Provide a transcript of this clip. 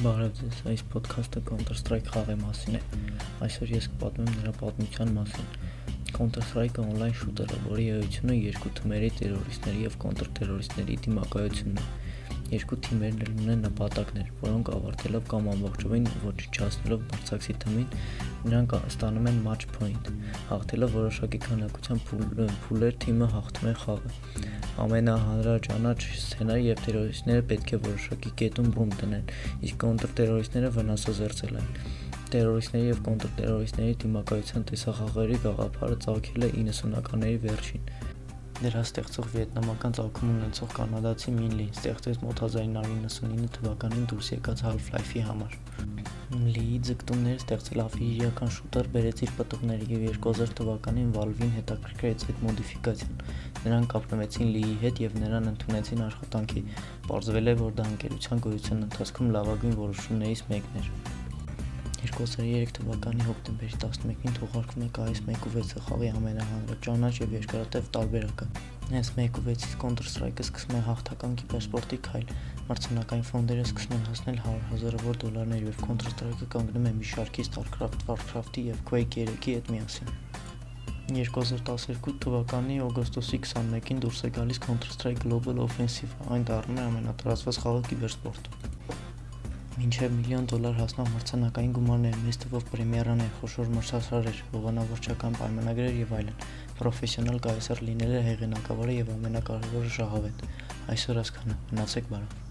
Բարև ձեզ, այս ոդքասթը Counter-Strike խաղի մասին է։ Այսօր ես կպատմեմ նրա պատմության մասին։ Counter-Strike-ը on-line շուտեր է, որի էությունը երկու թմերի տերորիստների եւ կոնտրտերորիստների դիմակայությունն է։ Երկու թիմերն էլ ունեն նպատակներ, որոնք ավարտելով կամ ամբողջովին ոչնչացնելով մրցակցի թմին, նրանք ստանում են match point։ Հաղթելով որոշակի քանակությամբ փուլեր թիմը հաղթում է խաղը։ Ամենահանրաճանաչ սցենարը եւ տերորիստները պետք է որոշակի կետում բում դնեն, իսկ կոնտրտերորիստները վնասազերծել են։ Տերորիստների եւ կոնտրտերորիստների դիմակայության տեսախաղերի գաղափարը ծագել է 90-ականների վերջին։ Դրա ստեղծող վիետնամական ծագում ունեցող կանադացի Մին Լին ստեղծեց մոտ 1999 թվականին դուրս եկած Half-Life-ի համար։ Լիի ձգտումները ստեղծել ավիրիական շուտեր բերեց իր պտուղների եւ 2000 թվականին Valve-ին հետաքրքրեց այդ մոդիֆիկացիան։ Նրանք կապնվեցին Լիի հետ եւ նրան ընդունեցին աշխատանքի։ Պարզվել է, որ դա ընկերության գոյության ընթացքում լավագույն որոշումներից մեկն էր։ 2003 թվականի հոկտեմբերի 11-ին թողարկվում է KS 1.6 խաղի ամենահանրաճանաչ եւ երկարատև տարբերակը։ S 1.6-ից Counter-Strike-ը սկսում է հաղթական կիբերսպորտի քայլ, մրցանակային ֆոնդերը սկսում են հասնել 100 հազարավոր դոլարների եւ Counter-Strike-ը կանգնում է մի շարքի StarCraft, Warcraft-ի եւ Quake 3-ի հետ միասին։ 2012 թվականի օգոստոսի 21-ին դուրս է գալիս Counter-Strike Global Offensive, այն դառնում է ամենատարածված խաղը կիբերսպորտում մինչև միլիոն դոլար հասնող մրցանակային գումարներ, մեծ թվով պրեմիերաներ, խոշոր մրցաշարեր, հովանավորչական պայմանագրեր եւ այլն։ Պրոֆեսիոնալ կայսր լինելը հեղինակավորը եւ ամենակարևորը շահավետ։ Այսօր ասկանը։ Մնացեք բարով։